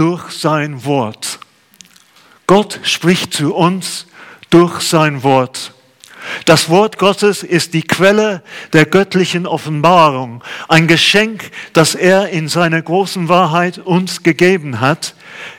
durch sein Wort. Gott spricht zu uns durch sein Wort. Das Wort Gottes ist die Quelle der göttlichen Offenbarung, ein Geschenk, das er in seiner großen Wahrheit uns gegeben hat,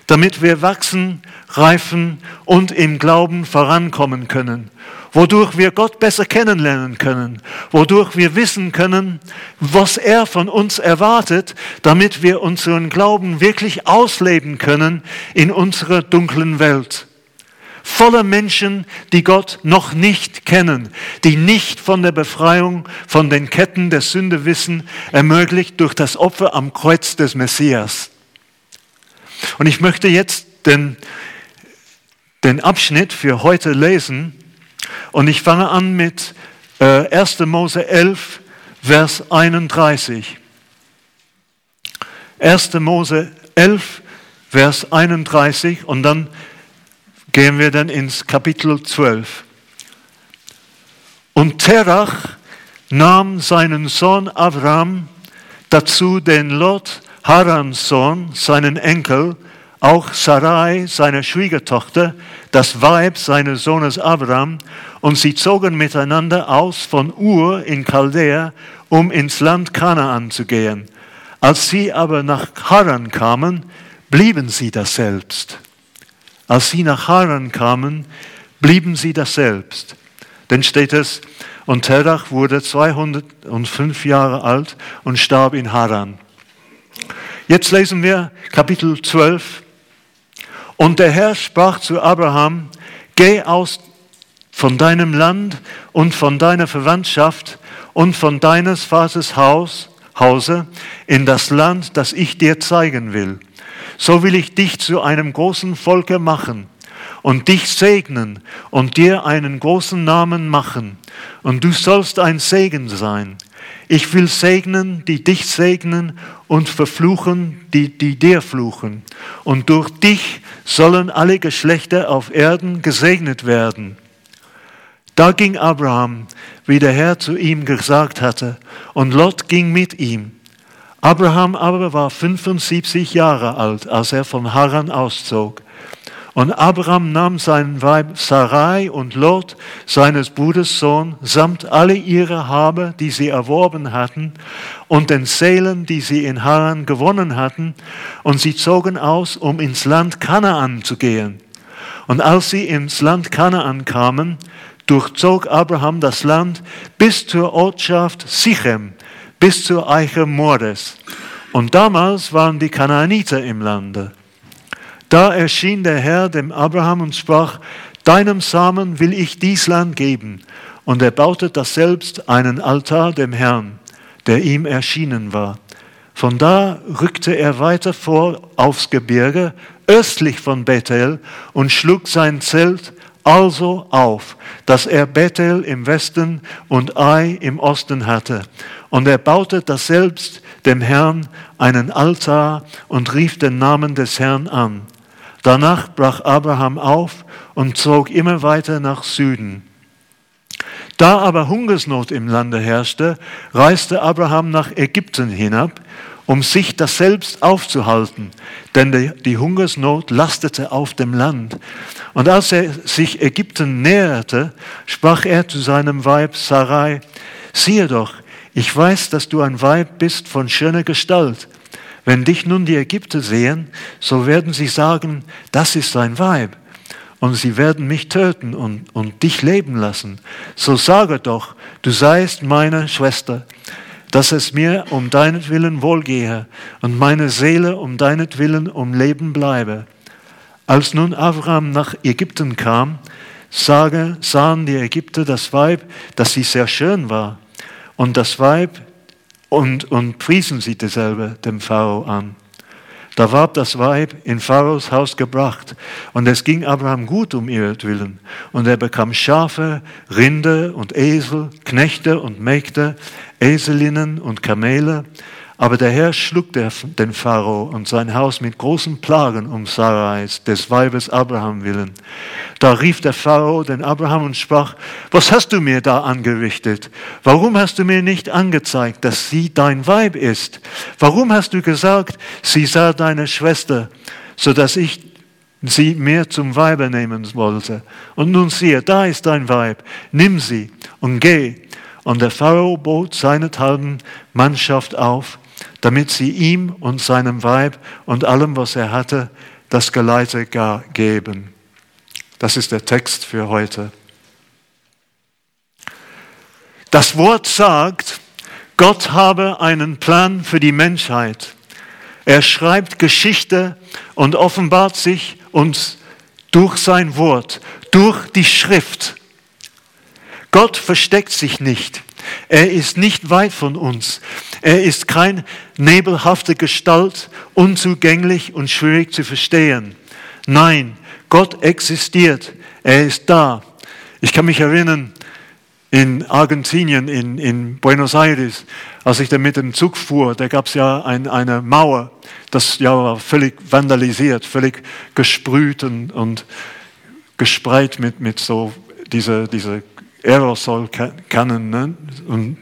damit wir wachsen, reifen und im Glauben vorankommen können, wodurch wir Gott besser kennenlernen können, wodurch wir wissen können, was er von uns erwartet, damit wir unseren Glauben wirklich ausleben können in unserer dunklen Welt voller Menschen, die Gott noch nicht kennen, die nicht von der Befreiung von den Ketten der Sünde wissen, ermöglicht durch das Opfer am Kreuz des Messias. Und ich möchte jetzt den, den Abschnitt für heute lesen und ich fange an mit äh, 1. Mose 11, Vers 31. 1. Mose 11, Vers 31 und dann gehen wir dann ins Kapitel 12. Und Terach nahm seinen Sohn Abraham, dazu den Lot, Harans Sohn, seinen Enkel, auch Sarai, seine Schwiegertochter, das Weib seines Sohnes Abraham, und sie zogen miteinander aus von Ur in Chaldea, um ins Land Kanaan zu gehen. Als sie aber nach Haran kamen, blieben sie daselbst. Als sie nach Haran kamen, blieben sie das selbst. Denn steht es, und Terach wurde 205 Jahre alt und starb in Haran. Jetzt lesen wir Kapitel 12. Und der Herr sprach zu Abraham, geh aus von deinem Land und von deiner Verwandtschaft und von deines Vaters Haus, Hause in das Land, das ich dir zeigen will so will ich dich zu einem großen Volke machen und dich segnen und dir einen großen Namen machen. Und du sollst ein Segen sein. Ich will segnen, die dich segnen und verfluchen, die, die dir fluchen. Und durch dich sollen alle Geschlechter auf Erden gesegnet werden. Da ging Abraham, wie der Herr zu ihm gesagt hatte, und Lot ging mit ihm. Abraham aber war 75 Jahre alt, als er von Haran auszog. Und Abraham nahm sein Weib Sarai und Lot, seines Bruders Sohn, samt alle ihre Habe, die sie erworben hatten, und den Seelen, die sie in Haran gewonnen hatten, und sie zogen aus, um ins Land Kanaan zu gehen. Und als sie ins Land Kanaan kamen, durchzog Abraham das Land bis zur Ortschaft Sichem, bis zur Eiche Mordes. Und damals waren die Kanaaniter im Lande. Da erschien der Herr dem Abraham und sprach, deinem Samen will ich dies Land geben. Und er baute das selbst einen Altar dem Herrn, der ihm erschienen war. Von da rückte er weiter vor aufs Gebirge, östlich von Bethel, und schlug sein Zelt also auf, dass er Bethel im Westen und Ai im Osten hatte. Und er baute das selbst dem Herrn einen Altar und rief den Namen des Herrn an. Danach brach Abraham auf und zog immer weiter nach Süden. Da aber Hungersnot im Lande herrschte, reiste Abraham nach Ägypten hinab, um sich das selbst aufzuhalten, denn die Hungersnot lastete auf dem Land. Und als er sich Ägypten näherte, sprach er zu seinem Weib Sarai, siehe doch, ich weiß, dass du ein Weib bist von schöner Gestalt. Wenn dich nun die Ägypter sehen, so werden sie sagen, das ist ein Weib. Und sie werden mich töten und, und dich leben lassen. So sage doch, du seist meine Schwester, dass es mir um deinetwillen wohlgehe und meine Seele um deinetwillen um Leben bleibe. Als nun Abraham nach Ägypten kam, sage, sahen die Ägypter das Weib, dass sie sehr schön war und das Weib und, und priesen sie dasselbe dem Pharao an. Da ward das Weib in Pharaos Haus gebracht, und es ging Abraham gut um ihretwillen. Und er bekam Schafe, Rinde und Esel, Knechte und Mägde, Eselinnen und Kamele, aber der Herr schlug den Pharao und sein Haus mit großen Plagen um Sarais, des Weibes Abraham willen. Da rief der Pharao den Abraham und sprach, was hast du mir da angerichtet? Warum hast du mir nicht angezeigt, dass sie dein Weib ist? Warum hast du gesagt, sie sei deine Schwester? sodass ich sie mehr zum Weibe nehmen wollte. Und nun siehe, da ist dein Weib, nimm sie und geh. Und der Pharao bot seinethalben Mannschaft auf, damit sie ihm und seinem Weib und allem, was er hatte, das Geleite geben. Das ist der Text für heute. Das Wort sagt, Gott habe einen Plan für die Menschheit. Er schreibt Geschichte und offenbart sich uns durch sein Wort, durch die Schrift. Gott versteckt sich nicht. Er ist nicht weit von uns. Er ist kein nebelhafte Gestalt, unzugänglich und schwierig zu verstehen. Nein, Gott existiert. Er ist da. Ich kann mich erinnern, in Argentinien, in, in Buenos Aires, als ich da mit dem Zug fuhr, da gab es ja ein, eine Mauer, das ja war völlig vandalisiert, völlig gesprüht und, und gespreit mit, mit so diese, diese Aerosolkannen ne? und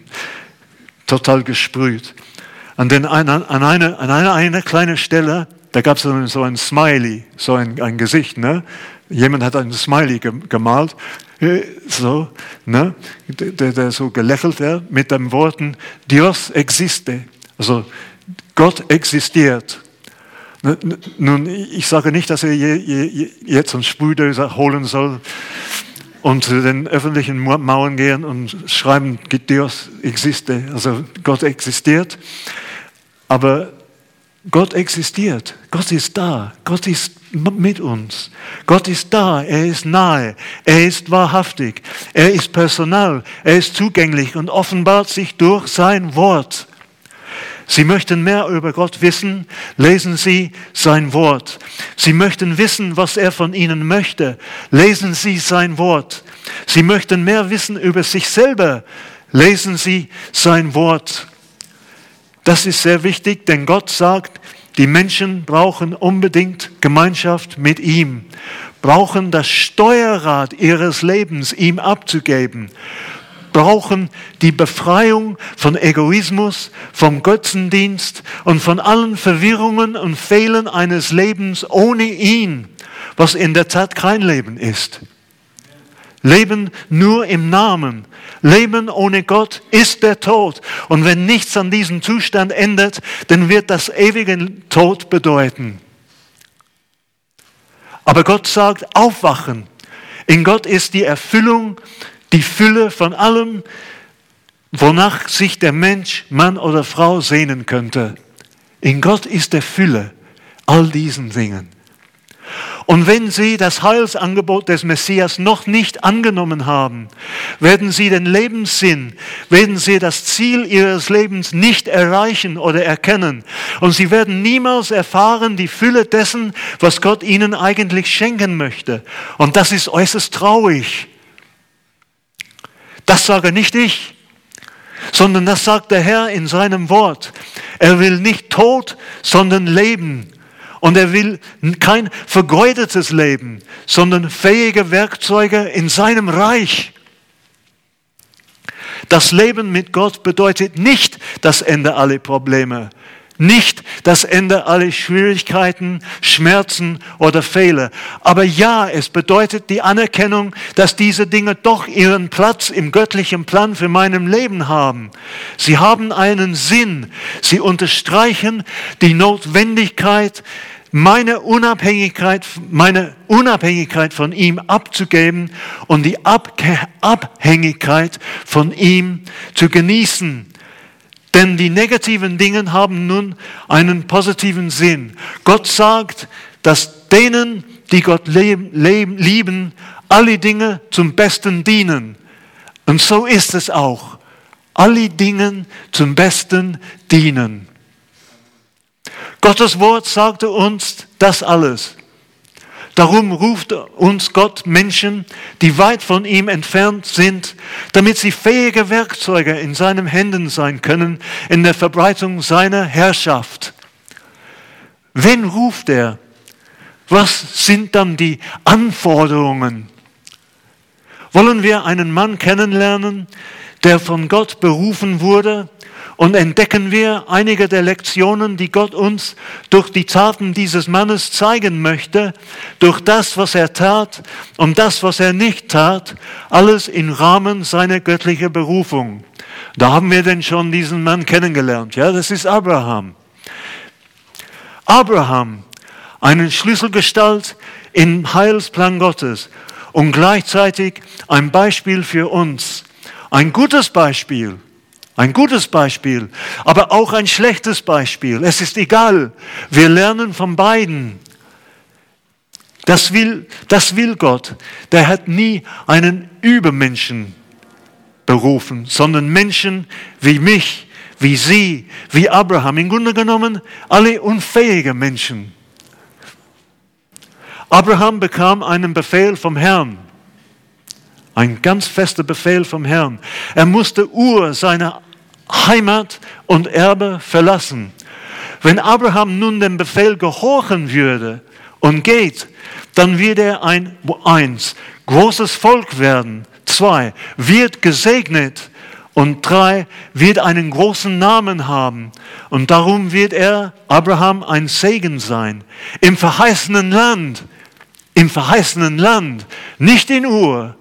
total gesprüht. Und dann an, an, eine, an eine, eine kleine Stelle, da gab es so ein Smiley, so ein, ein Gesicht. Ne? Jemand hat ein Smiley gemalt so, ne, der, der so gelächelt hat mit den Worten, Dios existe, also Gott existiert. Nun, ich sage nicht, dass er jetzt einen Sprühdöser holen soll und zu den öffentlichen Mauern gehen und schreiben, Dios existe, also Gott existiert. Aber Gott existiert, Gott ist da, Gott ist mit uns. Gott ist da, er ist nahe, er ist wahrhaftig, er ist personal, er ist zugänglich und offenbart sich durch sein Wort. Sie möchten mehr über Gott wissen, lesen Sie sein Wort. Sie möchten wissen, was er von Ihnen möchte, lesen Sie sein Wort. Sie möchten mehr wissen über sich selber, lesen Sie sein Wort. Das ist sehr wichtig, denn Gott sagt, die Menschen brauchen unbedingt Gemeinschaft mit ihm, brauchen das Steuerrad ihres Lebens ihm abzugeben, brauchen die Befreiung von Egoismus, vom Götzendienst und von allen Verwirrungen und Fehlern eines Lebens ohne ihn, was in der Tat kein Leben ist. Leben nur im Namen. Leben ohne Gott ist der Tod. Und wenn nichts an diesem Zustand ändert, dann wird das ewige Tod bedeuten. Aber Gott sagt, aufwachen. In Gott ist die Erfüllung, die Fülle von allem, wonach sich der Mensch, Mann oder Frau sehnen könnte. In Gott ist der Fülle all diesen Dingen. Und wenn sie das Heilsangebot des Messias noch nicht angenommen haben, werden sie den Lebenssinn, werden sie das Ziel ihres Lebens nicht erreichen oder erkennen. Und sie werden niemals erfahren die Fülle dessen, was Gott ihnen eigentlich schenken möchte. Und das ist äußerst traurig. Das sage nicht ich, sondern das sagt der Herr in seinem Wort. Er will nicht Tod, sondern Leben und er will kein vergeudetes Leben, sondern fähige Werkzeuge in seinem Reich. Das Leben mit Gott bedeutet nicht das Ende aller Probleme, nicht das Ende aller Schwierigkeiten, Schmerzen oder Fehler. Aber ja, es bedeutet die Anerkennung, dass diese Dinge doch ihren Platz im göttlichen Plan für meinem Leben haben. Sie haben einen Sinn. Sie unterstreichen die Notwendigkeit, meine Unabhängigkeit, meine Unabhängigkeit von ihm abzugeben und die Abhängigkeit von ihm zu genießen. Denn die negativen Dinge haben nun einen positiven Sinn. Gott sagt, dass denen, die Gott lieben, alle Dinge zum Besten dienen. Und so ist es auch. Alle Dinge zum Besten dienen. Gottes Wort sagte uns das alles. Darum ruft uns Gott Menschen, die weit von ihm entfernt sind, damit sie fähige Werkzeuge in seinen Händen sein können in der Verbreitung seiner Herrschaft. Wen ruft er? Was sind dann die Anforderungen? Wollen wir einen Mann kennenlernen, der von Gott berufen wurde und entdecken wir einige der Lektionen, die Gott uns durch die Taten dieses Mannes zeigen möchte, durch das, was er tat und das, was er nicht tat, alles im Rahmen seiner göttlichen Berufung. Da haben wir denn schon diesen Mann kennengelernt. Ja, das ist Abraham. Abraham, eine Schlüsselgestalt im Heilsplan Gottes und gleichzeitig ein Beispiel für uns. Ein gutes Beispiel, ein gutes Beispiel, aber auch ein schlechtes Beispiel. Es ist egal. Wir lernen von beiden. Das will, das will Gott. Der hat nie einen Übermenschen berufen, sondern Menschen wie mich, wie Sie, wie Abraham. Im Grunde genommen alle unfähige Menschen. Abraham bekam einen Befehl vom Herrn. Ein ganz fester Befehl vom Herrn. Er musste Ur, seine Heimat und Erbe verlassen. Wenn Abraham nun dem Befehl gehorchen würde und geht, dann wird er ein, eins, großes Volk werden. Zwei, wird gesegnet. Und drei, wird einen großen Namen haben. Und darum wird er, Abraham, ein Segen sein. Im verheißenen Land im verheißenen Land, nicht in Ur,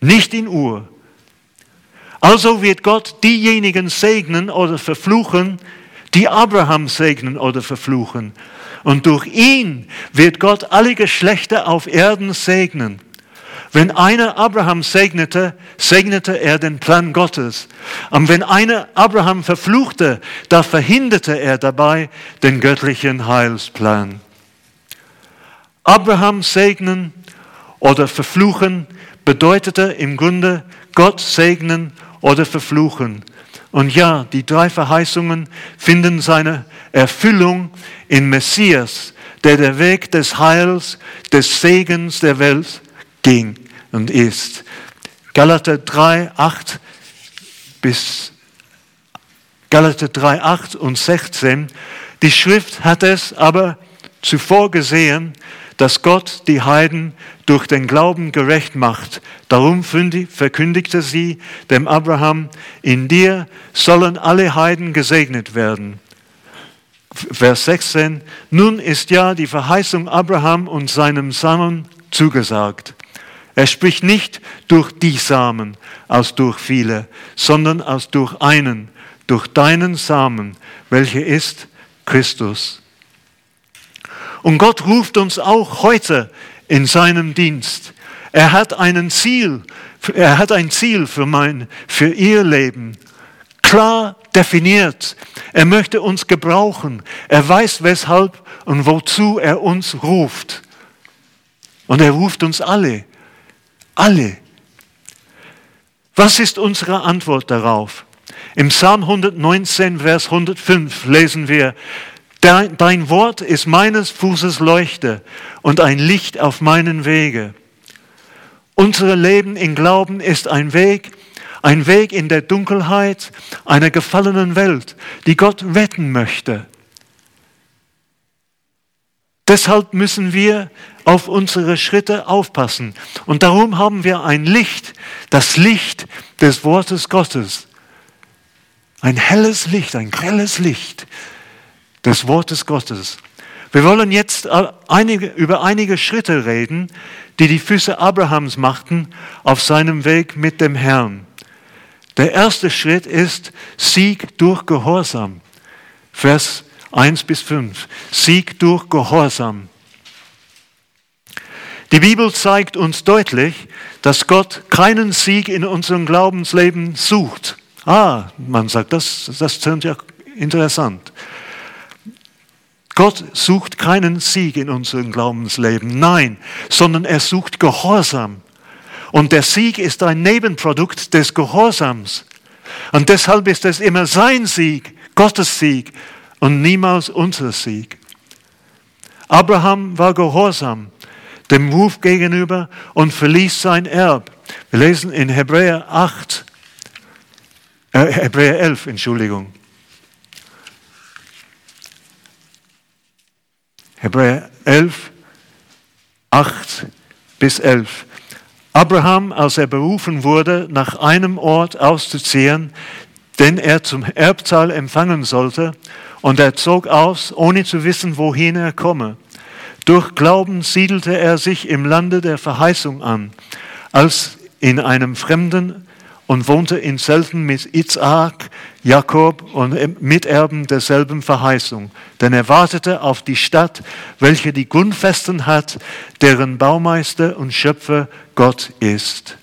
nicht in Ur. Also wird Gott diejenigen segnen oder verfluchen, die Abraham segnen oder verfluchen. Und durch ihn wird Gott alle Geschlechter auf Erden segnen. Wenn einer Abraham segnete, segnete er den Plan Gottes. Und wenn einer Abraham verfluchte, da verhinderte er dabei den göttlichen Heilsplan. Abraham segnen oder verfluchen bedeutete im Grunde Gott segnen oder verfluchen. Und ja, die drei Verheißungen finden seine Erfüllung in Messias, der der Weg des Heils, des Segens der Welt ging und ist. Galater 3, 8 bis Galater 3, 8 und 16. Die Schrift hat es aber zuvor gesehen, dass Gott die Heiden durch den Glauben gerecht macht. Darum verkündigte sie dem Abraham, in dir sollen alle Heiden gesegnet werden. Vers 16, nun ist ja die Verheißung Abraham und seinem Samen zugesagt. Er spricht nicht durch die Samen aus durch viele, sondern aus durch einen, durch deinen Samen, welcher ist Christus. Und Gott ruft uns auch heute in seinem Dienst. Er hat ein Ziel, er hat ein Ziel für mein, für ihr Leben. Klar definiert. Er möchte uns gebrauchen. Er weiß weshalb und wozu er uns ruft. Und er ruft uns alle. Alle. Was ist unsere Antwort darauf? Im Psalm 119, Vers 105 lesen wir, Dein Wort ist meines Fußes Leuchte und ein Licht auf meinen Wege. Unser Leben in Glauben ist ein Weg, ein Weg in der Dunkelheit einer gefallenen Welt, die Gott retten möchte. Deshalb müssen wir auf unsere Schritte aufpassen. Und darum haben wir ein Licht, das Licht des Wortes Gottes. Ein helles Licht, ein grelles Licht des Wortes Gottes. Wir wollen jetzt einige, über einige Schritte reden, die die Füße Abrahams machten auf seinem Weg mit dem Herrn. Der erste Schritt ist Sieg durch Gehorsam. Vers 1 bis 5. Sieg durch Gehorsam. Die Bibel zeigt uns deutlich, dass Gott keinen Sieg in unserem Glaubensleben sucht. Ah, man sagt, das, das klingt ja interessant. Gott sucht keinen Sieg in unserem Glaubensleben, nein, sondern er sucht Gehorsam. Und der Sieg ist ein Nebenprodukt des Gehorsams. Und deshalb ist es immer sein Sieg, Gottes Sieg und niemals unser Sieg. Abraham war gehorsam dem Ruf gegenüber und verließ sein Erb. Wir lesen in Hebräer 8, äh, Hebräer 11, Entschuldigung. Hebräer 11, 8 bis 11. Abraham, als er berufen wurde, nach einem Ort auszuziehen, den er zum Erbzahl empfangen sollte, und er zog aus, ohne zu wissen, wohin er komme. Durch Glauben siedelte er sich im Lande der Verheißung an, als in einem fremden und wohnte in Zelten mit Isaac, Jakob und Miterben derselben Verheißung. Denn er wartete auf die Stadt, welche die Grundfesten hat, deren Baumeister und Schöpfer Gott ist.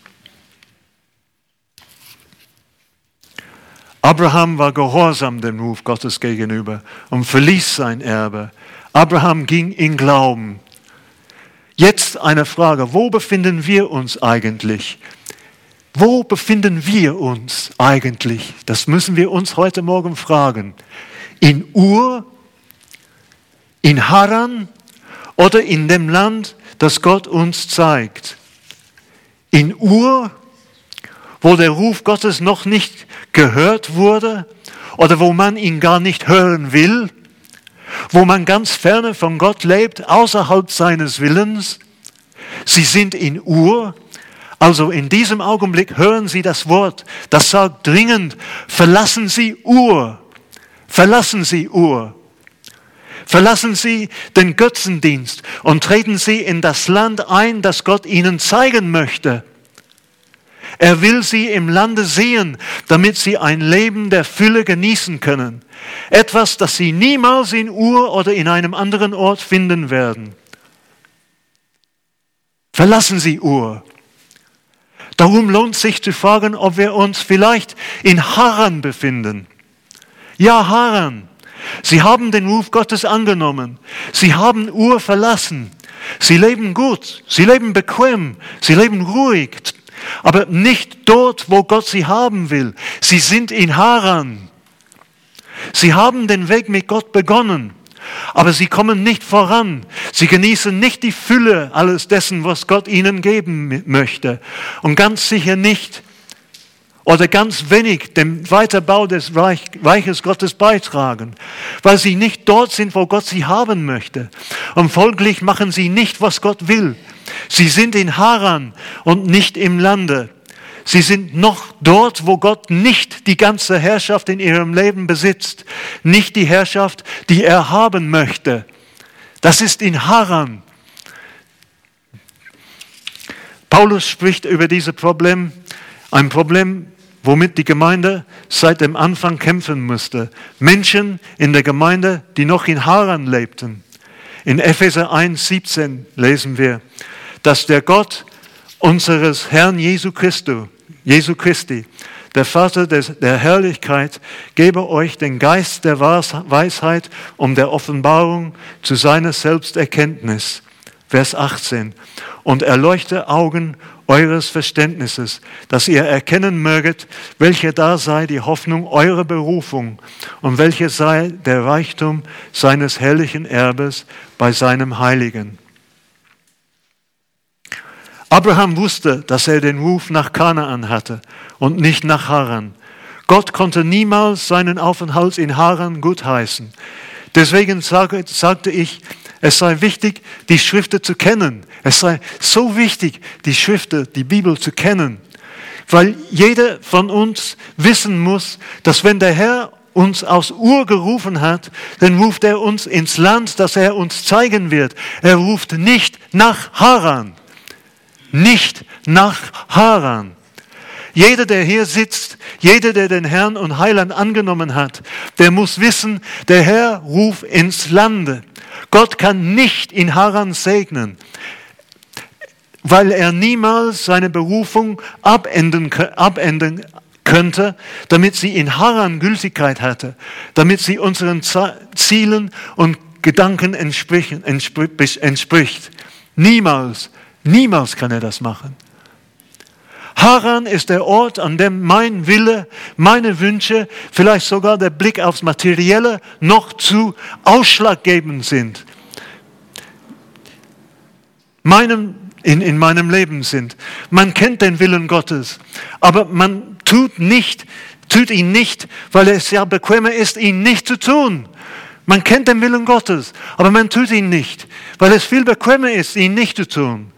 Abraham war gehorsam dem Ruf Gottes gegenüber und verließ sein Erbe. Abraham ging in Glauben. Jetzt eine Frage, wo befinden wir uns eigentlich? Wo befinden wir uns eigentlich? Das müssen wir uns heute Morgen fragen. In Ur, in Haran oder in dem Land, das Gott uns zeigt? In Ur, wo der Ruf Gottes noch nicht gehört wurde oder wo man ihn gar nicht hören will, wo man ganz ferne von Gott lebt, außerhalb seines Willens. Sie sind in Ur, also in diesem Augenblick hören Sie das Wort, das sagt dringend, verlassen Sie Ur, verlassen Sie Ur. Verlassen Sie den Götzendienst und treten Sie in das Land ein, das Gott Ihnen zeigen möchte. Er will sie im Lande sehen, damit sie ein Leben der Fülle genießen können. Etwas, das sie niemals in Ur oder in einem anderen Ort finden werden. Verlassen Sie Ur. Darum lohnt sich zu fragen, ob wir uns vielleicht in Haran befinden. Ja, Haran. Sie haben den Ruf Gottes angenommen. Sie haben Ur verlassen. Sie leben gut. Sie leben bequem. Sie leben ruhig aber nicht dort, wo Gott sie haben will. Sie sind in Haran. Sie haben den Weg mit Gott begonnen, aber sie kommen nicht voran. Sie genießen nicht die Fülle alles dessen, was Gott ihnen geben möchte. Und ganz sicher nicht oder ganz wenig dem Weiterbau des Reich, Reiches Gottes beitragen, weil sie nicht dort sind, wo Gott sie haben möchte. Und folglich machen sie nicht, was Gott will. Sie sind in Haran und nicht im Lande. Sie sind noch dort, wo Gott nicht die ganze Herrschaft in ihrem Leben besitzt, nicht die Herrschaft, die er haben möchte. Das ist in Haran. Paulus spricht über dieses Problem, ein Problem, womit die Gemeinde seit dem Anfang kämpfen musste. Menschen in der Gemeinde, die noch in Haran lebten. In Epheser 1, 17 lesen wir, dass der Gott unseres Herrn Jesu Christus, Jesu Christi, der Vater des, der Herrlichkeit, gebe euch den Geist der Weisheit um der Offenbarung zu seiner Selbsterkenntnis. Vers 18. Und erleuchte Augen eures Verständnisses, dass ihr erkennen möget, welche da sei die Hoffnung eurer Berufung und welche sei der Reichtum seines herrlichen Erbes bei seinem Heiligen. Abraham wusste, dass er den Ruf nach Kanaan hatte und nicht nach Haran. Gott konnte niemals seinen Aufenthalt in Haran gutheißen. Deswegen sagte ich, es sei wichtig, die Schriften zu kennen. Es sei so wichtig, die Schriften, die Bibel zu kennen. Weil jeder von uns wissen muss, dass wenn der Herr uns aus Ur gerufen hat, dann ruft er uns ins Land, das er uns zeigen wird. Er ruft nicht nach Haran. Nicht nach Haran. Jeder, der hier sitzt, jeder, der den Herrn und Heiland angenommen hat, der muss wissen, der Herr ruft ins Lande. Gott kann nicht in Haran segnen, weil er niemals seine Berufung abenden, abenden könnte, damit sie in Haran Gültigkeit hatte, damit sie unseren Zielen und Gedanken entspricht. Niemals, niemals kann er das machen. Haran ist der Ort, an dem mein Wille, meine Wünsche, vielleicht sogar der Blick aufs Materielle noch zu ausschlaggebend sind. Meinem, in, in meinem Leben sind. Man kennt den Willen Gottes, aber man tut nicht, tut ihn nicht, weil es ja bequemer ist, ihn nicht zu tun. Man kennt den Willen Gottes, aber man tut ihn nicht, weil es viel bequemer ist, ihn nicht zu tun.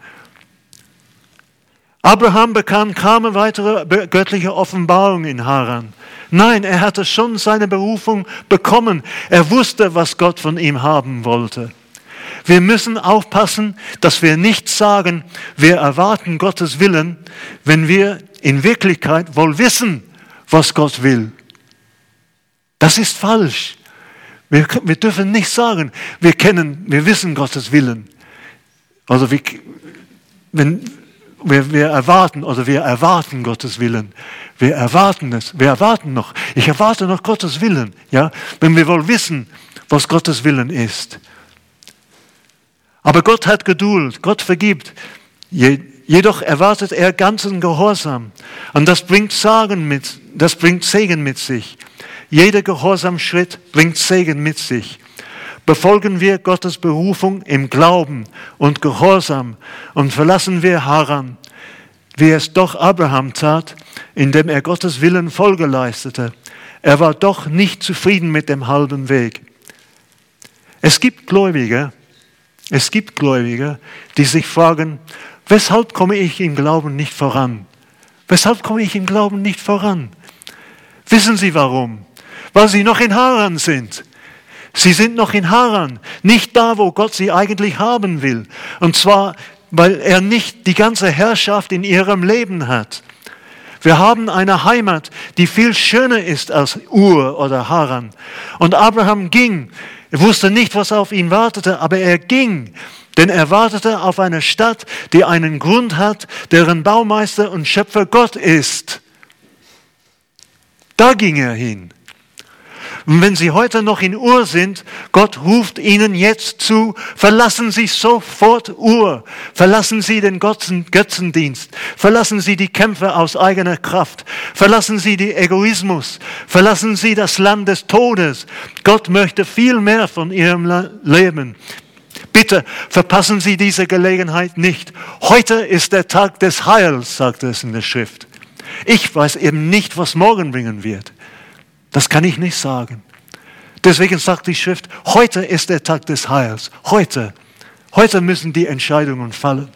Abraham bekam keine weitere göttliche Offenbarung in Haran. Nein, er hatte schon seine Berufung bekommen. Er wusste, was Gott von ihm haben wollte. Wir müssen aufpassen, dass wir nicht sagen, wir erwarten Gottes Willen, wenn wir in Wirklichkeit wohl wissen, was Gott will. Das ist falsch. Wir, wir dürfen nicht sagen, wir kennen, wir wissen Gottes Willen. Also wir, wenn, wir, wir erwarten oder wir erwarten Gottes Willen. Wir erwarten es. Wir erwarten noch. Ich erwarte noch Gottes Willen. Ja, wenn wir wohl wissen, was Gottes Willen ist. Aber Gott hat Geduld. Gott vergibt. Jedoch erwartet er ganzen Gehorsam. Und das bringt Sagen mit, das bringt Segen mit sich. Jeder Gehorsamschritt bringt Segen mit sich. Befolgen wir Gottes Berufung im Glauben und Gehorsam und verlassen wir Haran, wie es doch Abraham tat, indem er Gottes Willen Folge leistete. Er war doch nicht zufrieden mit dem halben Weg. Es gibt Gläubige, es gibt Gläubige, die sich fragen, weshalb komme ich im Glauben nicht voran? Weshalb komme ich im Glauben nicht voran? Wissen Sie warum? Weil Sie noch in Haran sind. Sie sind noch in Haran, nicht da, wo Gott sie eigentlich haben will. Und zwar, weil er nicht die ganze Herrschaft in ihrem Leben hat. Wir haben eine Heimat, die viel schöner ist als Ur oder Haran. Und Abraham ging. Er wusste nicht, was auf ihn wartete, aber er ging. Denn er wartete auf eine Stadt, die einen Grund hat, deren Baumeister und Schöpfer Gott ist. Da ging er hin. Und wenn Sie heute noch in Ur sind, Gott ruft Ihnen jetzt zu, verlassen Sie sofort Ur, verlassen Sie den Götzendienst, verlassen Sie die Kämpfe aus eigener Kraft, verlassen Sie den Egoismus, verlassen Sie das Land des Todes. Gott möchte viel mehr von Ihrem Leben. Bitte verpassen Sie diese Gelegenheit nicht. Heute ist der Tag des Heils, sagt es in der Schrift. Ich weiß eben nicht, was morgen bringen wird. Das kann ich nicht sagen. Deswegen sagt die Schrift, heute ist der Tag des Heils. Heute. Heute müssen die Entscheidungen fallen.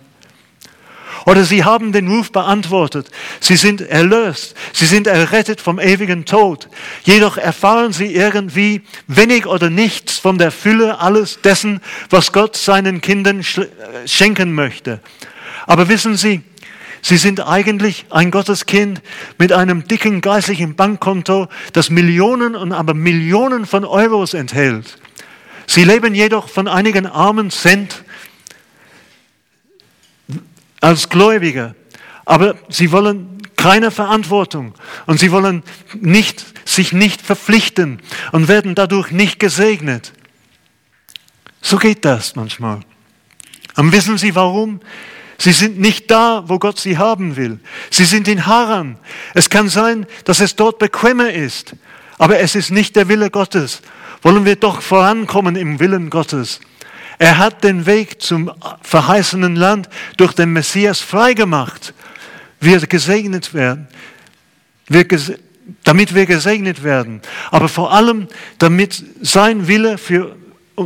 Oder sie haben den Ruf beantwortet. Sie sind erlöst. Sie sind errettet vom ewigen Tod. Jedoch erfahren sie irgendwie wenig oder nichts von der Fülle alles dessen, was Gott seinen Kindern schenken möchte. Aber wissen Sie, Sie sind eigentlich ein Gotteskind mit einem dicken geistlichen Bankkonto, das Millionen und aber Millionen von Euros enthält. Sie leben jedoch von einigen armen Cent als Gläubiger, aber sie wollen keine Verantwortung und sie wollen nicht, sich nicht verpflichten und werden dadurch nicht gesegnet. So geht das manchmal. Und wissen Sie warum? Sie sind nicht da, wo Gott sie haben will. Sie sind in Haran. Es kann sein, dass es dort bequemer ist, aber es ist nicht der Wille Gottes. Wollen wir doch vorankommen im Willen Gottes. Er hat den Weg zum verheißenen Land durch den Messias freigemacht. Wir gesegnet werden. Wir ges damit wir gesegnet werden. Aber vor allem, damit sein Wille für,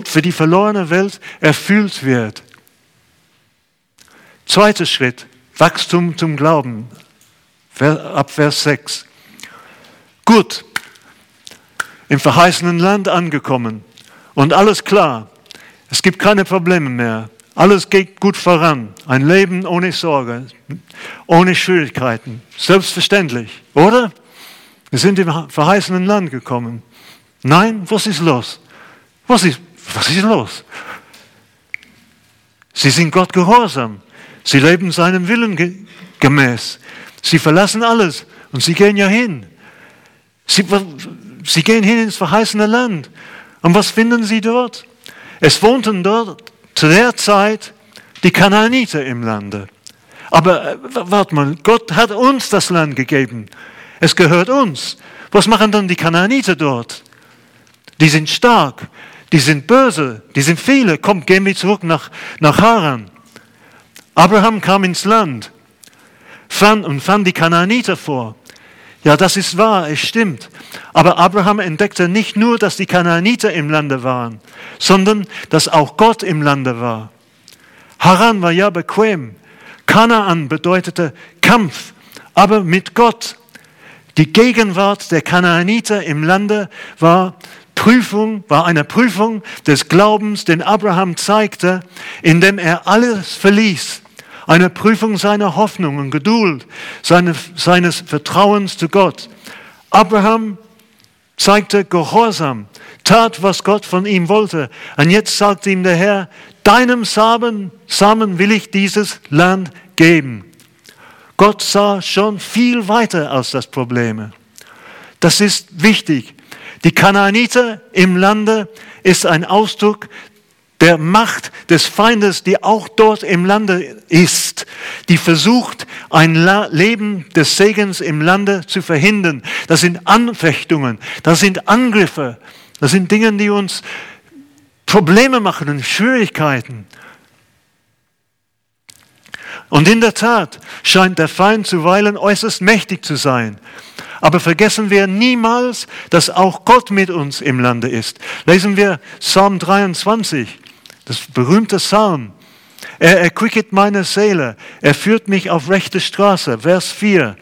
für die verlorene Welt erfüllt wird. Zweiter Schritt, Wachstum zum Glauben, ab Vers 6. Gut, im verheißenen Land angekommen und alles klar. Es gibt keine Probleme mehr. Alles geht gut voran. Ein Leben ohne Sorge, ohne Schwierigkeiten. Selbstverständlich, oder? Wir sind im verheißenen Land gekommen. Nein, was ist los? Was ist, was ist los? Sie sind Gott gehorsam. Sie leben seinem Willen gemäß. Sie verlassen alles und sie gehen ja hin. Sie, sie gehen hin ins verheißene Land. Und was finden sie dort? Es wohnten dort zu der Zeit die Kanaaniter im Lande. Aber äh, warte mal, Gott hat uns das Land gegeben. Es gehört uns. Was machen dann die Kanaaniter dort? Die sind stark, die sind böse, die sind viele. Komm, gehen wir zurück nach, nach Haran. Abraham kam ins Land fand, und fand die Kanaaniter vor. Ja, das ist wahr, es stimmt. Aber Abraham entdeckte nicht nur, dass die Kanaaniter im Lande waren, sondern dass auch Gott im Lande war. Haran war ja bequem. Kanaan bedeutete Kampf, aber mit Gott. Die Gegenwart der Kanaaniter im Lande war Prüfung, war eine Prüfung des Glaubens, den Abraham zeigte, indem er alles verließ. Eine Prüfung seiner Hoffnung und Geduld, seine, seines Vertrauens zu Gott. Abraham zeigte Gehorsam, tat, was Gott von ihm wollte. Und jetzt sagt ihm der Herr, deinem Samen, Samen will ich dieses Land geben. Gott sah schon viel weiter als das Problem. Das ist wichtig. Die Kanaaniter im Lande ist ein Ausdruck der Macht des Feindes, die auch dort im Lande ist, die versucht, ein Leben des Segens im Lande zu verhindern. Das sind Anfechtungen, das sind Angriffe, das sind Dinge, die uns Probleme machen und Schwierigkeiten. Und in der Tat scheint der Feind zuweilen äußerst mächtig zu sein. Aber vergessen wir niemals, dass auch Gott mit uns im Lande ist. Lesen wir Psalm 23, das berühmte Psalm. Er erquicket meine Seele, er führt mich auf rechte Straße. Vers 4.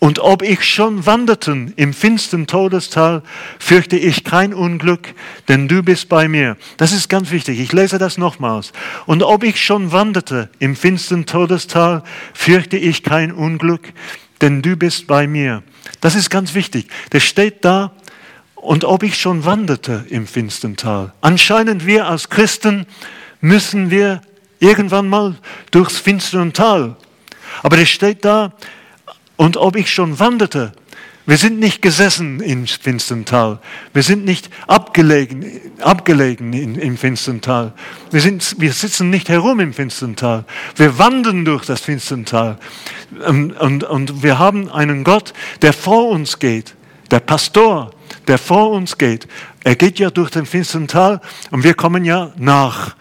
Und ob ich schon wanderten im finsteren Todestal, fürchte ich kein Unglück, denn du bist bei mir. Das ist ganz wichtig. Ich lese das nochmals. Und ob ich schon wanderte im finsteren Todestal, fürchte ich kein Unglück, denn du bist bei mir. Das ist ganz wichtig. Das steht da. Und ob ich schon wanderte im finsteren Tal. Anscheinend wir als Christen müssen wir irgendwann mal durchs finstere Tal. Aber das steht da, und ob ich schon wanderte. Wir sind nicht gesessen im finsteren Tal. Wir sind nicht abgelegen, abgelegen in, im finsteren Tal. Wir, sind, wir sitzen nicht herum im finsteren Tal. Wir wandern durch das finstere Tal. Und, und, und wir haben einen Gott, der vor uns geht. Der Pastor, der vor uns geht. Er geht ja durch den finsteren Tal und wir kommen ja nach.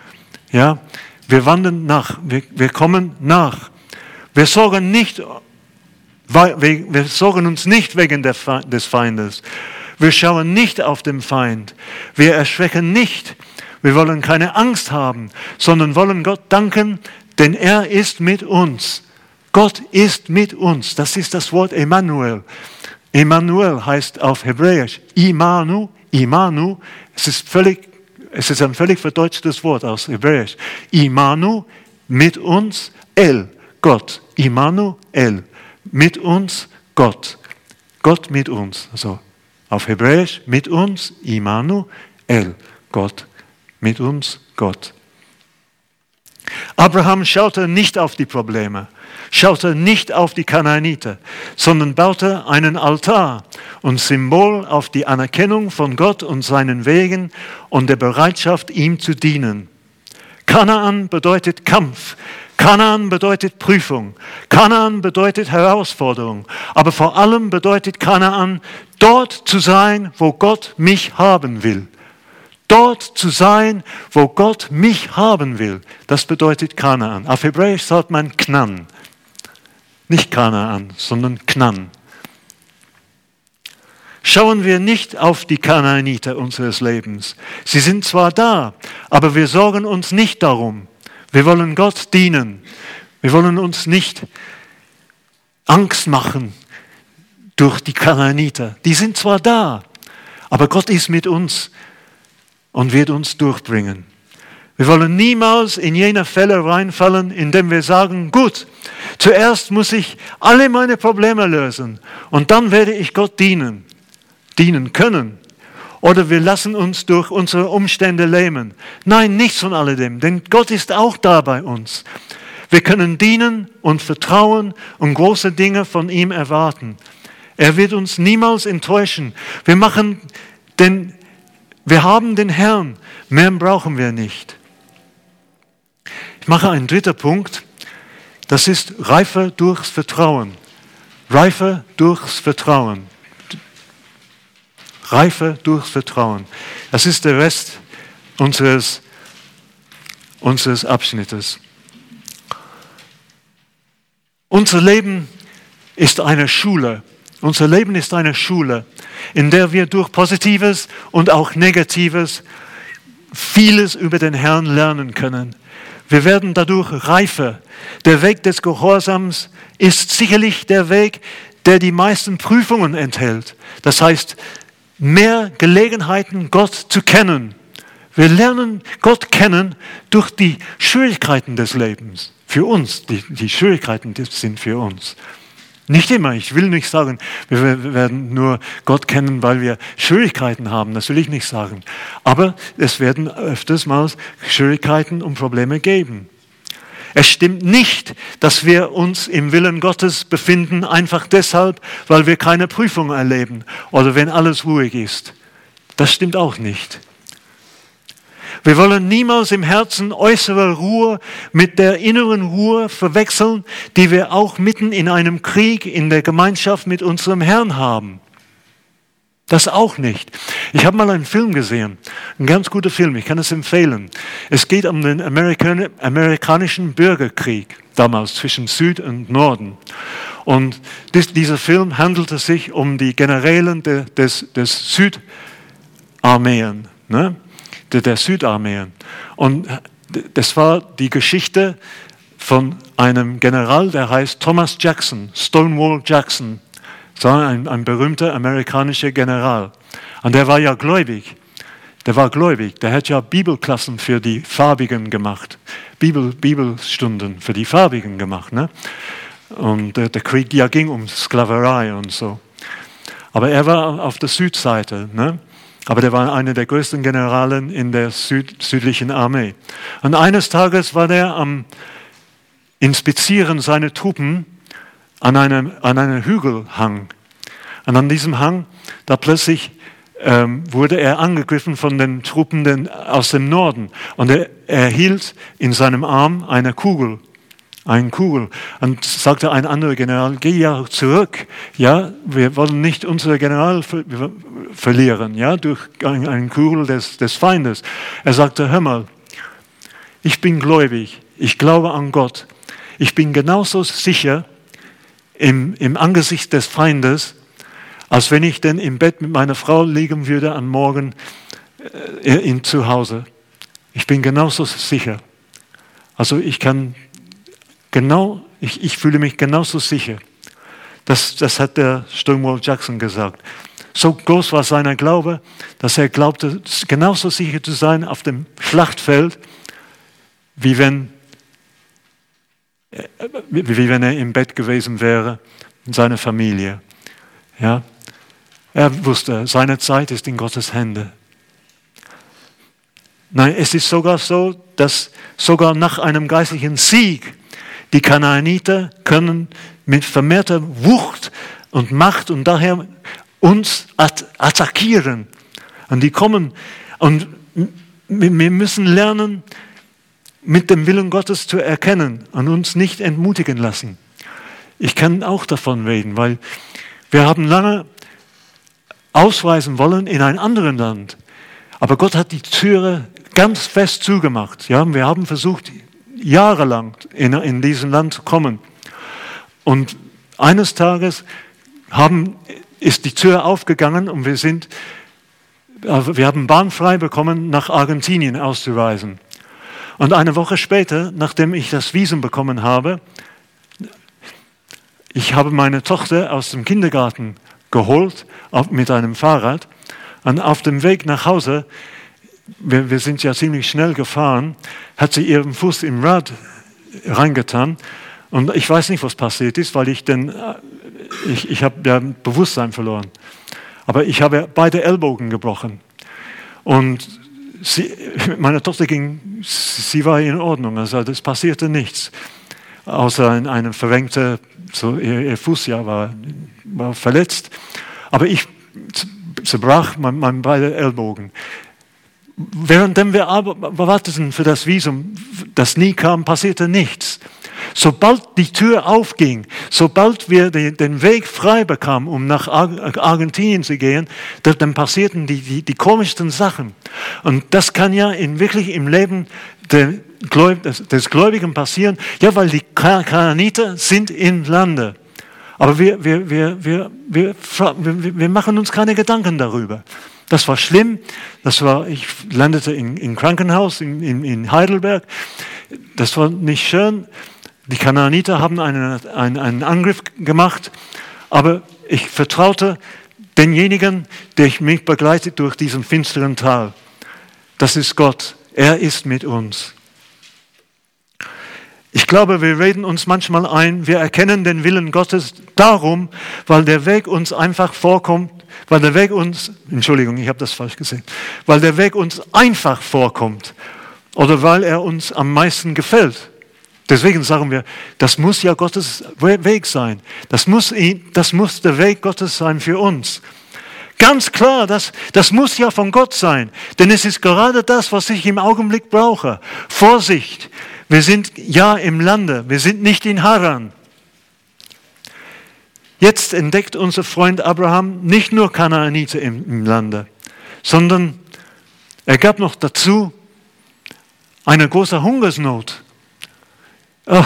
Ja, wir wandern nach. Wir, wir kommen nach. Wir sorgen nicht wir sorgen uns nicht wegen des Feindes. Wir schauen nicht auf den Feind. Wir erschrecken nicht. Wir wollen keine Angst haben, sondern wollen Gott danken, denn er ist mit uns. Gott ist mit uns. Das ist das Wort Emmanuel. Emmanuel heißt auf Hebräisch Imanu, Imanu. Es ist völlig, es ist ein völlig verdeutschtes Wort aus Hebräisch. Imanu, mit uns, El, Gott. Imanu, El mit uns Gott. Gott mit uns. Also auf Hebräisch mit uns, Imanu, El, Gott. Mit uns, Gott. Abraham schaute nicht auf die Probleme, schaute nicht auf die Kanaaniter, sondern baute einen Altar und Symbol auf die Anerkennung von Gott und seinen Wegen und der Bereitschaft, ihm zu dienen. Kanaan bedeutet Kampf, Kanaan bedeutet Prüfung. Kanaan bedeutet Herausforderung. Aber vor allem bedeutet Kanaan, dort zu sein, wo Gott mich haben will. Dort zu sein, wo Gott mich haben will. Das bedeutet Kanaan. Auf Hebräisch sagt man Knan. Nicht Kanaan, sondern Knan. Schauen wir nicht auf die Kanaaniter unseres Lebens. Sie sind zwar da, aber wir sorgen uns nicht darum. Wir wollen Gott dienen. Wir wollen uns nicht Angst machen durch die Kanaaniter. Die sind zwar da, aber Gott ist mit uns und wird uns durchbringen. Wir wollen niemals in jene Fälle reinfallen, indem wir sagen, gut, zuerst muss ich alle meine Probleme lösen und dann werde ich Gott dienen, dienen können. Oder wir lassen uns durch unsere Umstände lähmen. Nein, nichts von alledem, denn Gott ist auch da bei uns. Wir können dienen und vertrauen und große Dinge von ihm erwarten. Er wird uns niemals enttäuschen. Wir machen den, wir haben den Herrn. Mehr brauchen wir nicht. Ich mache einen dritten Punkt. Das ist Reife durchs Vertrauen. Reife durchs Vertrauen. Reife durchs Vertrauen. Das ist der Rest unseres, unseres Abschnittes. Unser Leben ist eine Schule. Unser Leben ist eine Schule, in der wir durch Positives und auch Negatives vieles über den Herrn lernen können. Wir werden dadurch reifer. Der Weg des Gehorsams ist sicherlich der Weg, der die meisten Prüfungen enthält. Das heißt, mehr Gelegenheiten, Gott zu kennen. Wir lernen Gott kennen durch die Schwierigkeiten des Lebens. Für uns, die, die Schwierigkeiten sind für uns. Nicht immer. Ich will nicht sagen, wir werden nur Gott kennen, weil wir Schwierigkeiten haben. Das will ich nicht sagen. Aber es werden öfters mal Schwierigkeiten und Probleme geben. Es stimmt nicht, dass wir uns im Willen Gottes befinden, einfach deshalb, weil wir keine Prüfung erleben oder wenn alles ruhig ist. Das stimmt auch nicht. Wir wollen niemals im Herzen äußere Ruhe mit der inneren Ruhe verwechseln, die wir auch mitten in einem Krieg in der Gemeinschaft mit unserem Herrn haben. Das auch nicht. Ich habe mal einen Film gesehen, ein ganz guter Film, ich kann es empfehlen. Es geht um den Amerikan amerikanischen Bürgerkrieg damals zwischen Süd und Norden. Und dies, dieser Film handelte sich um die Generälen de, des, des Südarmeen. Ne? Der, Südarmeen. Und das war die Geschichte von einem General, der heißt Thomas Jackson, Stonewall Jackson. Ein, ein berühmter amerikanischer General. Und der war ja gläubig. Der war gläubig. Der hat ja Bibelklassen für die Farbigen gemacht. Bibel, Bibelstunden für die Farbigen gemacht. Ne? Und der, der Krieg ja ging um Sklaverei und so. Aber er war auf der Südseite. Ne? Aber der war einer der größten Generalen in der Süd südlichen Armee. Und eines Tages war der am Inspizieren seiner Truppen an einem, an einem Hügelhang. Und an diesem Hang, da plötzlich ähm, wurde er angegriffen von den Truppen aus dem Norden. Und er erhielt in seinem Arm eine Kugel eine Kugel. Und sagte ein anderer General, geh ja zurück. Ja, wir wollen nicht unseren General ver verlieren, ja, durch eine Kugel des, des Feindes. Er sagte, hör mal, ich bin gläubig, ich glaube an Gott. Ich bin genauso sicher im, im Angesicht des Feindes, als wenn ich denn im Bett mit meiner Frau liegen würde am Morgen äh, in, zu Hause. Ich bin genauso sicher. Also ich kann Genau, ich, ich fühle mich genauso sicher. Das, das hat der Stonewall Jackson gesagt. So groß war sein Glaube, dass er glaubte, genauso sicher zu sein auf dem Schlachtfeld, wie wenn, äh, wie wenn er im Bett gewesen wäre in seiner Familie. Ja? Er wusste, seine Zeit ist in Gottes Hände. Nein, es ist sogar so, dass sogar nach einem geistlichen Sieg die Kanaaniter können mit vermehrter Wucht und Macht und daher uns attackieren. Und die kommen und wir müssen lernen, mit dem Willen Gottes zu erkennen und uns nicht entmutigen lassen. Ich kann auch davon reden, weil wir haben lange ausweisen wollen in ein anderes Land. Aber Gott hat die Türe ganz fest zugemacht. Ja, wir haben versucht, jahrelang in, in diesem Land zu kommen. Und eines Tages haben, ist die Tür aufgegangen und wir sind, wir haben Bahn frei bekommen, nach Argentinien auszureisen. Und eine Woche später, nachdem ich das Visum bekommen habe, ich habe meine Tochter aus dem Kindergarten geholt mit einem Fahrrad und auf dem Weg nach Hause wir, wir sind ja ziemlich schnell gefahren, hat sie ihren Fuß im Rad reingetan. Und ich weiß nicht, was passiert ist, weil ich denn, äh, ich, ich habe ja Bewusstsein verloren. Aber ich habe beide Ellbogen gebrochen. Und sie, meine Tochter ging, sie war in Ordnung, also es passierte nichts. Außer ein, eine verrenkte, so ihr, ihr Fuß ja war, war verletzt. Aber ich zerbrach meine mein beide Ellbogen. Währenddem wir warteten für das Visum, das nie kam, passierte nichts. Sobald die Tür aufging, sobald wir den Weg frei bekamen, um nach Argentinien zu gehen, dann passierten die, die, die komischsten Sachen. Und das kann ja in, wirklich im Leben des Gläubigen passieren, ja, weil die Kananiter sind im Lande. Aber wir, wir, wir, wir, wir, wir machen uns keine Gedanken darüber. Das war schlimm. Das war, ich landete in, in Krankenhaus in, in, in Heidelberg. das war nicht schön. Die Kanaaniter haben einen, einen, einen Angriff gemacht, aber ich vertraute denjenigen, der mich begleitet durch diesen finsteren Tal. Das ist Gott. Er ist mit uns. Ich glaube, wir reden uns manchmal ein, wir erkennen den Willen Gottes darum, weil der Weg uns einfach vorkommt, weil der Weg uns, Entschuldigung, ich habe das falsch gesehen, weil der Weg uns einfach vorkommt oder weil er uns am meisten gefällt. Deswegen sagen wir, das muss ja Gottes Weg sein. Das muss, das muss der Weg Gottes sein für uns. Ganz klar, das, das muss ja von Gott sein. Denn es ist gerade das, was ich im Augenblick brauche. Vorsicht. Wir sind ja im Lande. Wir sind nicht in Haran. Jetzt entdeckt unser Freund Abraham nicht nur Kanaaniter im, im Lande, sondern er gab noch dazu eine große Hungersnot. Oh,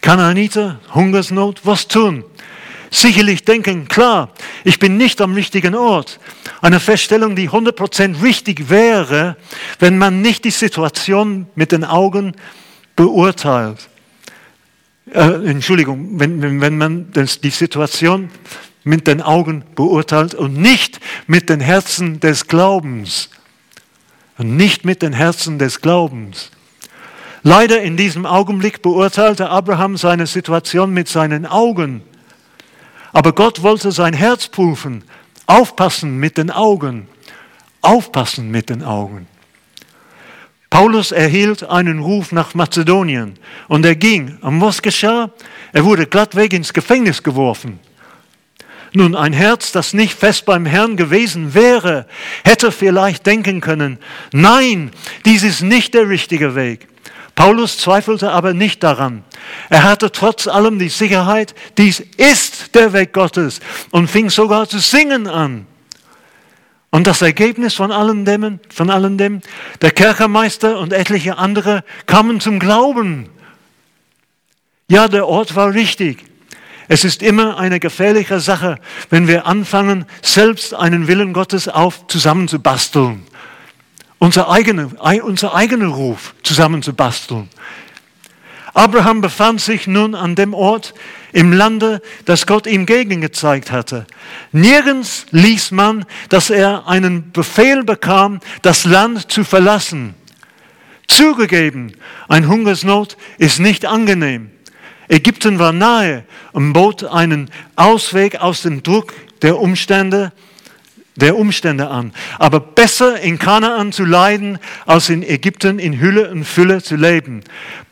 Kanaaniter, Hungersnot, was tun? Sicherlich denken, klar, ich bin nicht am richtigen Ort. Eine Feststellung, die 100% richtig wäre, wenn man nicht die Situation mit den Augen beurteilt. Äh, Entschuldigung, wenn, wenn, man die Situation mit den Augen beurteilt und nicht mit den Herzen des Glaubens. Und nicht mit den Herzen des Glaubens. Leider in diesem Augenblick beurteilte Abraham seine Situation mit seinen Augen. Aber Gott wollte sein Herz prüfen. Aufpassen mit den Augen. Aufpassen mit den Augen. Paulus erhielt einen Ruf nach Mazedonien und er ging. Und was geschah? Er wurde glattweg ins Gefängnis geworfen. Nun, ein Herz, das nicht fest beim Herrn gewesen wäre, hätte vielleicht denken können, nein, dies ist nicht der richtige Weg. Paulus zweifelte aber nicht daran. Er hatte trotz allem die Sicherheit, dies ist der Weg Gottes und fing sogar zu singen an. Und das Ergebnis von allen dem, von allen dem, der Kerkermeister und etliche andere kamen zum Glauben. Ja, der Ort war richtig. Es ist immer eine gefährliche Sache, wenn wir anfangen, selbst einen Willen Gottes auf zusammenzubasteln unser eigener, unser eigener Ruf zusammenzubasteln. Abraham befand sich nun an dem Ort im Lande, das Gott ihm gegengezeigt hatte. Nirgends ließ man, dass er einen Befehl bekam, das Land zu verlassen. Zugegeben, ein Hungersnot ist nicht angenehm. Ägypten war nahe und bot einen Ausweg aus dem Druck der Umstände der Umstände an. Aber besser in Kanaan zu leiden, als in Ägypten in Hülle und Fülle zu leben.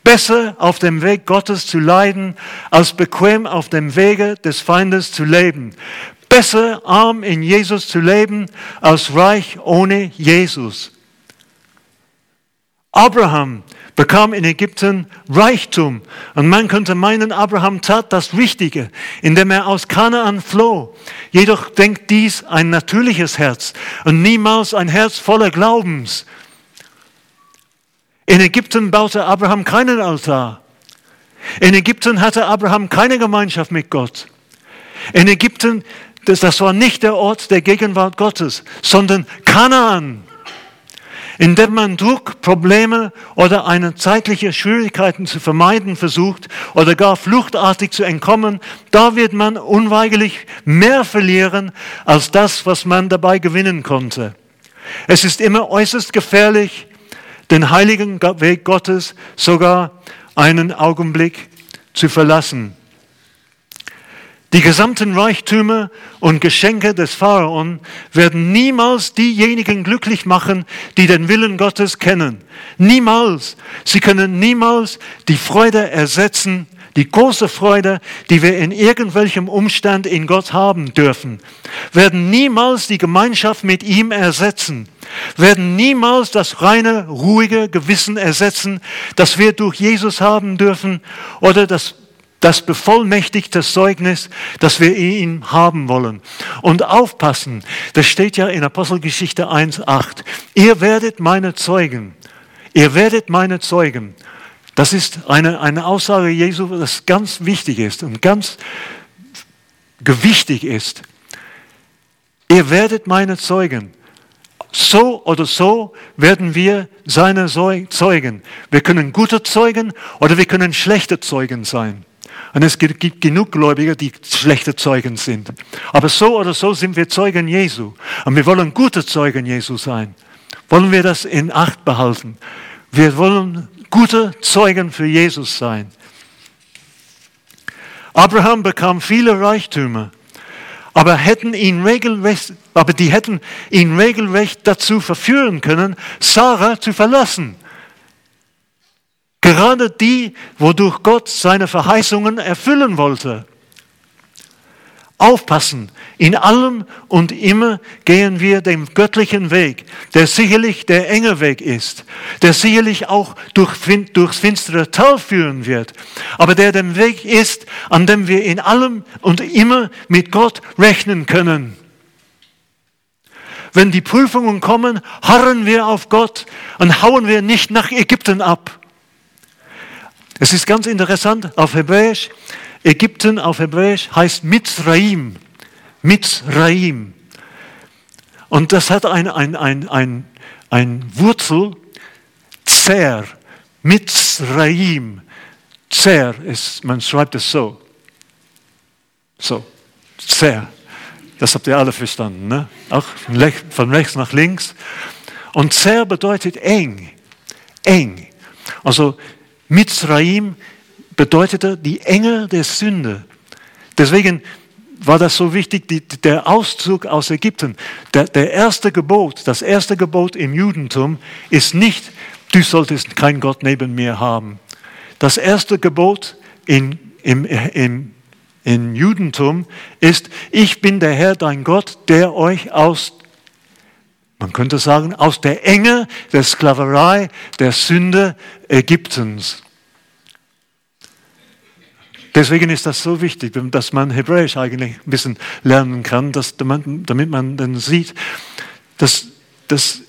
Besser auf dem Weg Gottes zu leiden, als bequem auf dem Wege des Feindes zu leben. Besser arm in Jesus zu leben, als reich ohne Jesus. Abraham bekam in Ägypten Reichtum. Und man könnte meinen, Abraham tat das Richtige, indem er aus Kanaan floh. Jedoch denkt dies ein natürliches Herz und niemals ein Herz voller Glaubens. In Ägypten baute Abraham keinen Altar. In Ägypten hatte Abraham keine Gemeinschaft mit Gott. In Ägypten, das, das war nicht der Ort der Gegenwart Gottes, sondern Kanaan indem man Druck, Probleme oder eine zeitliche Schwierigkeiten zu vermeiden versucht oder gar fluchtartig zu entkommen, da wird man unweigerlich mehr verlieren als das, was man dabei gewinnen konnte. Es ist immer äußerst gefährlich, den heiligen Weg Gottes sogar einen Augenblick zu verlassen. Die gesamten Reichtümer und Geschenke des Pharaon werden niemals diejenigen glücklich machen, die den Willen Gottes kennen. Niemals. Sie können niemals die Freude ersetzen, die große Freude, die wir in irgendwelchem Umstand in Gott haben dürfen. Werden niemals die Gemeinschaft mit ihm ersetzen. Werden niemals das reine, ruhige Gewissen ersetzen, das wir durch Jesus haben dürfen oder das das bevollmächtigte Zeugnis, das wir ihm haben wollen. Und aufpassen, das steht ja in Apostelgeschichte 1.8. Ihr werdet meine Zeugen. Ihr werdet meine Zeugen. Das ist eine, eine Aussage Jesu, das ganz wichtig ist und ganz gewichtig ist. Ihr werdet meine Zeugen so oder so werden wir seine Zeugen. Wir können gute Zeugen oder wir können schlechte Zeugen sein. Und es gibt genug Gläubige, die schlechte Zeugen sind. Aber so oder so sind wir Zeugen Jesu. Und wir wollen gute Zeugen Jesu sein. Wollen wir das in Acht behalten? Wir wollen gute Zeugen für Jesus sein. Abraham bekam viele Reichtümer, aber, hätten ihn regelrecht, aber die hätten ihn regelrecht dazu verführen können, Sarah zu verlassen. Gerade die, wodurch Gott seine Verheißungen erfüllen wollte. Aufpassen, in allem und immer gehen wir den göttlichen Weg, der sicherlich der enge Weg ist, der sicherlich auch durch, durchs finstere Tal führen wird, aber der der Weg ist, an dem wir in allem und immer mit Gott rechnen können. Wenn die Prüfungen kommen, harren wir auf Gott und hauen wir nicht nach Ägypten ab. Es ist ganz interessant, auf Hebräisch, Ägypten auf Hebräisch heißt Mitzraim. Mitzraim. Und das hat ein, ein, ein, ein, ein Wurzel, Zer, Mitzraim. Zer ist, man schreibt es so. So, Zer. Das habt ihr alle verstanden, ne? Auch von rechts nach links. Und Zer bedeutet eng, eng. Also Mitzraim bedeutete die Enge der Sünde. Deswegen war das so wichtig, die, der Auszug aus Ägypten. Der, der erste Gebot, das erste Gebot im Judentum ist nicht, du solltest keinen Gott neben mir haben. Das erste Gebot in, im, im, im Judentum ist, ich bin der Herr, dein Gott, der euch aus man könnte sagen, aus der Enge der Sklaverei, der Sünde Ägyptens. Deswegen ist das so wichtig, dass man Hebräisch eigentlich ein bisschen lernen kann, dass, damit man dann sieht, dass, dass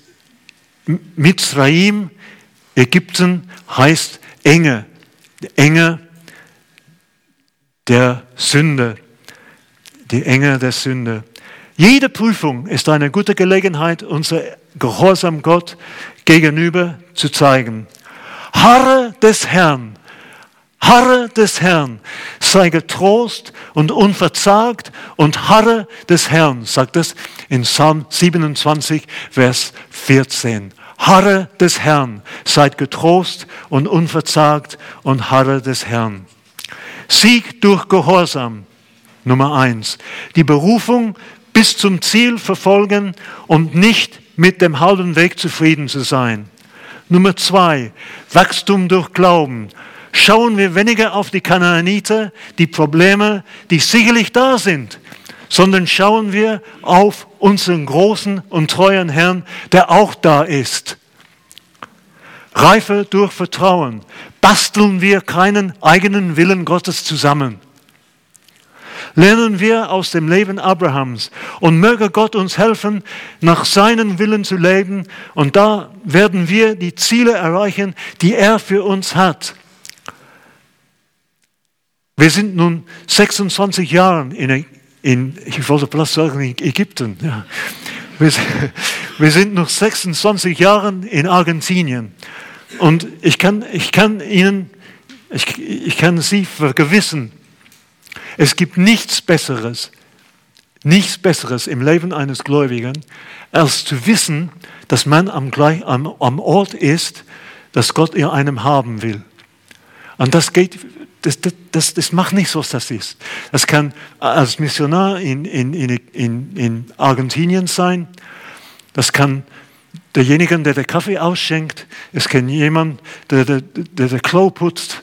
Mitzrayim, Ägypten heißt Enge, Enge der Sünde, die Enge der Sünde. Jede Prüfung ist eine gute Gelegenheit, unser Gehorsam Gott gegenüber zu zeigen. Harre des Herrn Harre des Herrn, sei getrost und unverzagt und harre des Herrn, sagt es in Psalm 27, Vers 14. Harre des Herrn, seid getrost und unverzagt und harre des Herrn. Sieg durch Gehorsam, Nummer eins. Die Berufung bis zum Ziel verfolgen und nicht mit dem halben Weg zufrieden zu sein. Nummer zwei, Wachstum durch Glauben schauen wir weniger auf die Kanaaniter, die Probleme, die sicherlich da sind, sondern schauen wir auf unseren großen und treuen Herrn, der auch da ist. Reife durch Vertrauen. Basteln wir keinen eigenen Willen Gottes zusammen. Lernen wir aus dem Leben Abrahams und möge Gott uns helfen, nach seinem Willen zu leben und da werden wir die Ziele erreichen, die er für uns hat. Wir sind nun 26 Jahre in, in ich wollte bloß sagen, in Ägypten. Ja. Wir, wir sind noch 26 Jahre in Argentinien. Und ich kann, ich kann Ihnen, ich, ich kann Sie vergewissen, es gibt nichts Besseres, nichts Besseres im Leben eines Gläubigen, als zu wissen, dass man am, am, am Ort ist, dass Gott ihr einem haben will. Und das geht das, das, das macht nichts, was das ist. Das kann als Missionar in, in, in, in Argentinien sein. Das kann derjenige, der den Kaffee ausschenkt. Es kann jemand, der der, der, der Klo putzt.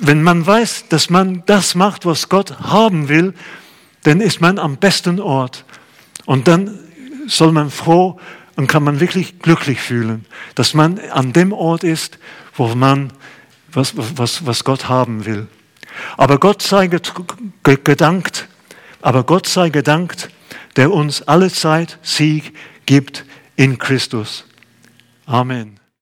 Wenn man weiß, dass man das macht, was Gott haben will, dann ist man am besten Ort. Und dann soll man froh und kann man wirklich glücklich fühlen, dass man an dem Ort ist, wo man was, was, was Gott haben will. Aber Gott sei gedankt, aber Gott sei gedankt, der uns alle Zeit Sieg gibt in Christus. Amen.